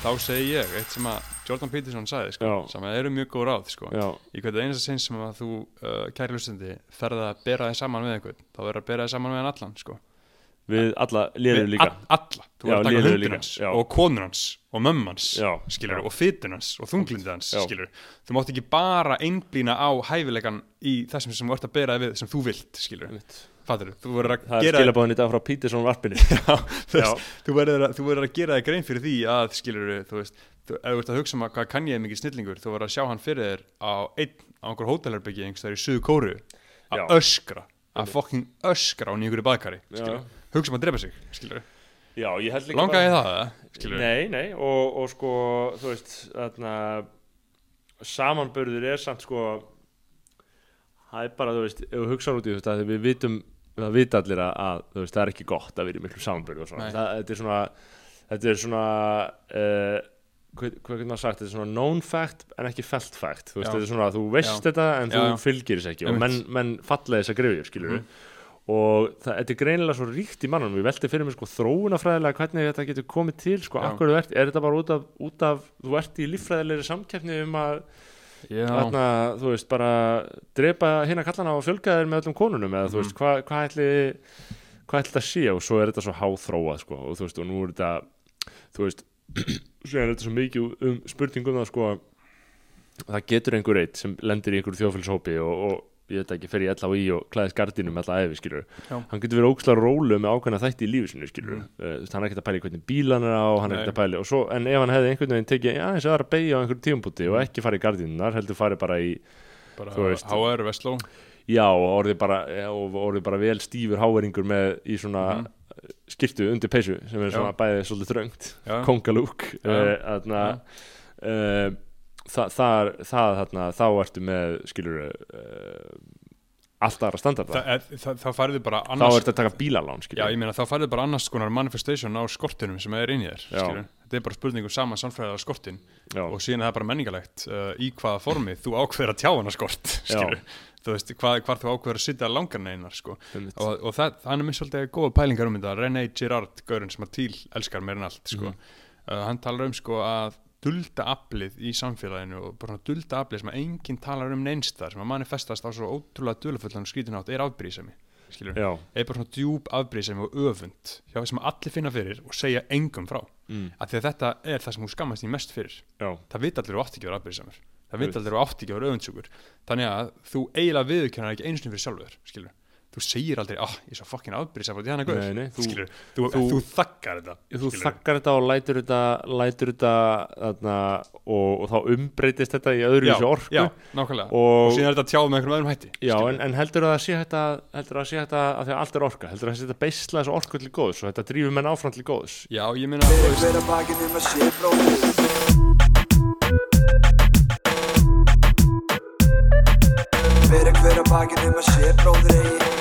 þá segi ég eitt sem að Jordan Peterson sagði sko, sem eru mjög góð ráð sko. í hvernig einasta sinn sem að þú uh, kæri hlustandi ferða að bera þig saman við einhvern þá verður að bera þig saman við hann allan sko. við alla liður líka. all, alla, þú verður að taka líka, hans og konur hans og mömmu hans og fytun hans og þunglindi hans þú mátt ekki bara einblýna á hæfileikan í þessum sem þú ert að bera þig við sem þú vilt skilur, fattur þú verður að það er gera skilabóðin í dag frá Peterson varpinu Já, þú, Já. veist, þú, verður að, þú verður að gera þig grein fyrir því að skilur þú veist, þú, ef þú ert að hugsa um að hvað kann ég er mikið snillingur, þú verður að sjá hann fyrir þér á einn, á einhver hótelherbyggi einhverstaðar í suðu kóru, Já. að öskra að fokking öskra á nýjur baðkari Já. skilur, hugsa um að drepa sig skilur, já, ég held líka langaði bara- það skilur, Nei, nei, og, og sko, þú veist, þarna, samanbörður er samt sko, það er bara, þú veist, ef við hugsaðum út í þetta, þegar við vitum, það vita allir að, að, þú veist, það er ekki gott að vera í miklu og það, þetta er svona, þetta er svona, uh, hvað, getur maður sagt, þetta er svona known fact en ekki felt fact, þú veist, þetta er svona, þú veist Já. þetta en Já, þú fylgir þess ekki og Einmitt. menn, menn falla þess að grifja, skilur Mhm. og það, þetta er greinilega svo ríkt í mannum ég velti fyrir mig sko þróunafræðilega hvernig þetta getur komið til sko, akkur er, er þetta bara út af, út af þú ert í líffræðilegri samkeppni um að þarna, þú veist, bara drepa hérna kallana og fjölga þér með öllum konunum eða þú Mhm. veist, hvað hva ætli hvað ætli þetta sé og svo er þetta svo háþróað sko, og þú veist, og nú er þetta þú veist, svo er þetta svo mikið um spurningum það sko það getur einhver eitt sem lendir í einhverju þjófélshópi og, og ég veit ekki, fer í LHI og klæðist gardínum alla efi, skilur Já. hann getur verið ókslega rólu með ákveðna þætti í lífi sinu, skilur Mm. mm. hann er ekkert að pæla í hvernig bílan er á hann er ekkert að pæla, og svo, en ef hann hefði einhvern veginn tekið aðeins aðra beigja á einhverju tíumpúti og ekki farið í gardínunar, heldur farið bara í bara. HR Vestló já, og orðið bara, já, og bara vel stífur háveringur með í svona Mhm. skiptu undir peysu sem er Já. svona bæðið svolítið uh, það, það, það þarna, þá ertu með skilur uh, allt aðra standarda Þa, e, það, þá færðu bara þá annars ertu að taka bílalán Já, meina þá færðu bara annars konar manifestation á skortinum sem er inn í þér. Þetta er bara spurning um saman samfræðilega skortin já, og síðan er það bara menningalegt uh, í hvaða formi þú ákveður að tjá hana skort. Þú veist, hvað, hvar þú ákveður að sitja langar neinar, sko. Og, og það, hann er mér svolítið góða pælingar um þetta. René Girard, gaurinn sem að til elskar meir en allt, sko. Mhm. uh, hann talar um, sko, að dulda aflið í samfélaginu og bara dulda aflið sem að enginn talar um neinstar sem að manifestast á svo ótrúlega dulafullan skrítinátt er já, er bara svona djúb afbrýðsemi og öfund hjá sem allir finna fyrir og segja engum frá. Mm, að þetta er það sem hún skammast í mest fyrir. Já, það vita allir að þú átt ekki að vera afbrýðsamur það vita allir að þú átt ekki að vera öfundsjúkur þannig að þú eiginlega viðurkennar ekki einu sinni fyrir sjálfur skilur þú segir aldrei, ah, ég er svo því hann er Nei, gauður, nei, þú- skilur þú, þú, þú- þakkar þetta þú þakkar þetta og lætur þetta lætur þetta þarna, og, og þá umbreytist þetta í öðru þessu orku. já, nákvæmlega. Og, og, síðan er þetta tjáð með einhverjum öðrum hætti já, en, en heldur að það sé þetta heldur að það sé þetta að því að allt er orka heldur að það sé þetta beisla þessu orku til góðs og þetta drífur menn áfram til góðs. Já, ég meina þú Fyrir veist, hver að bakinn um að sé hver að bakinn um að sé eigi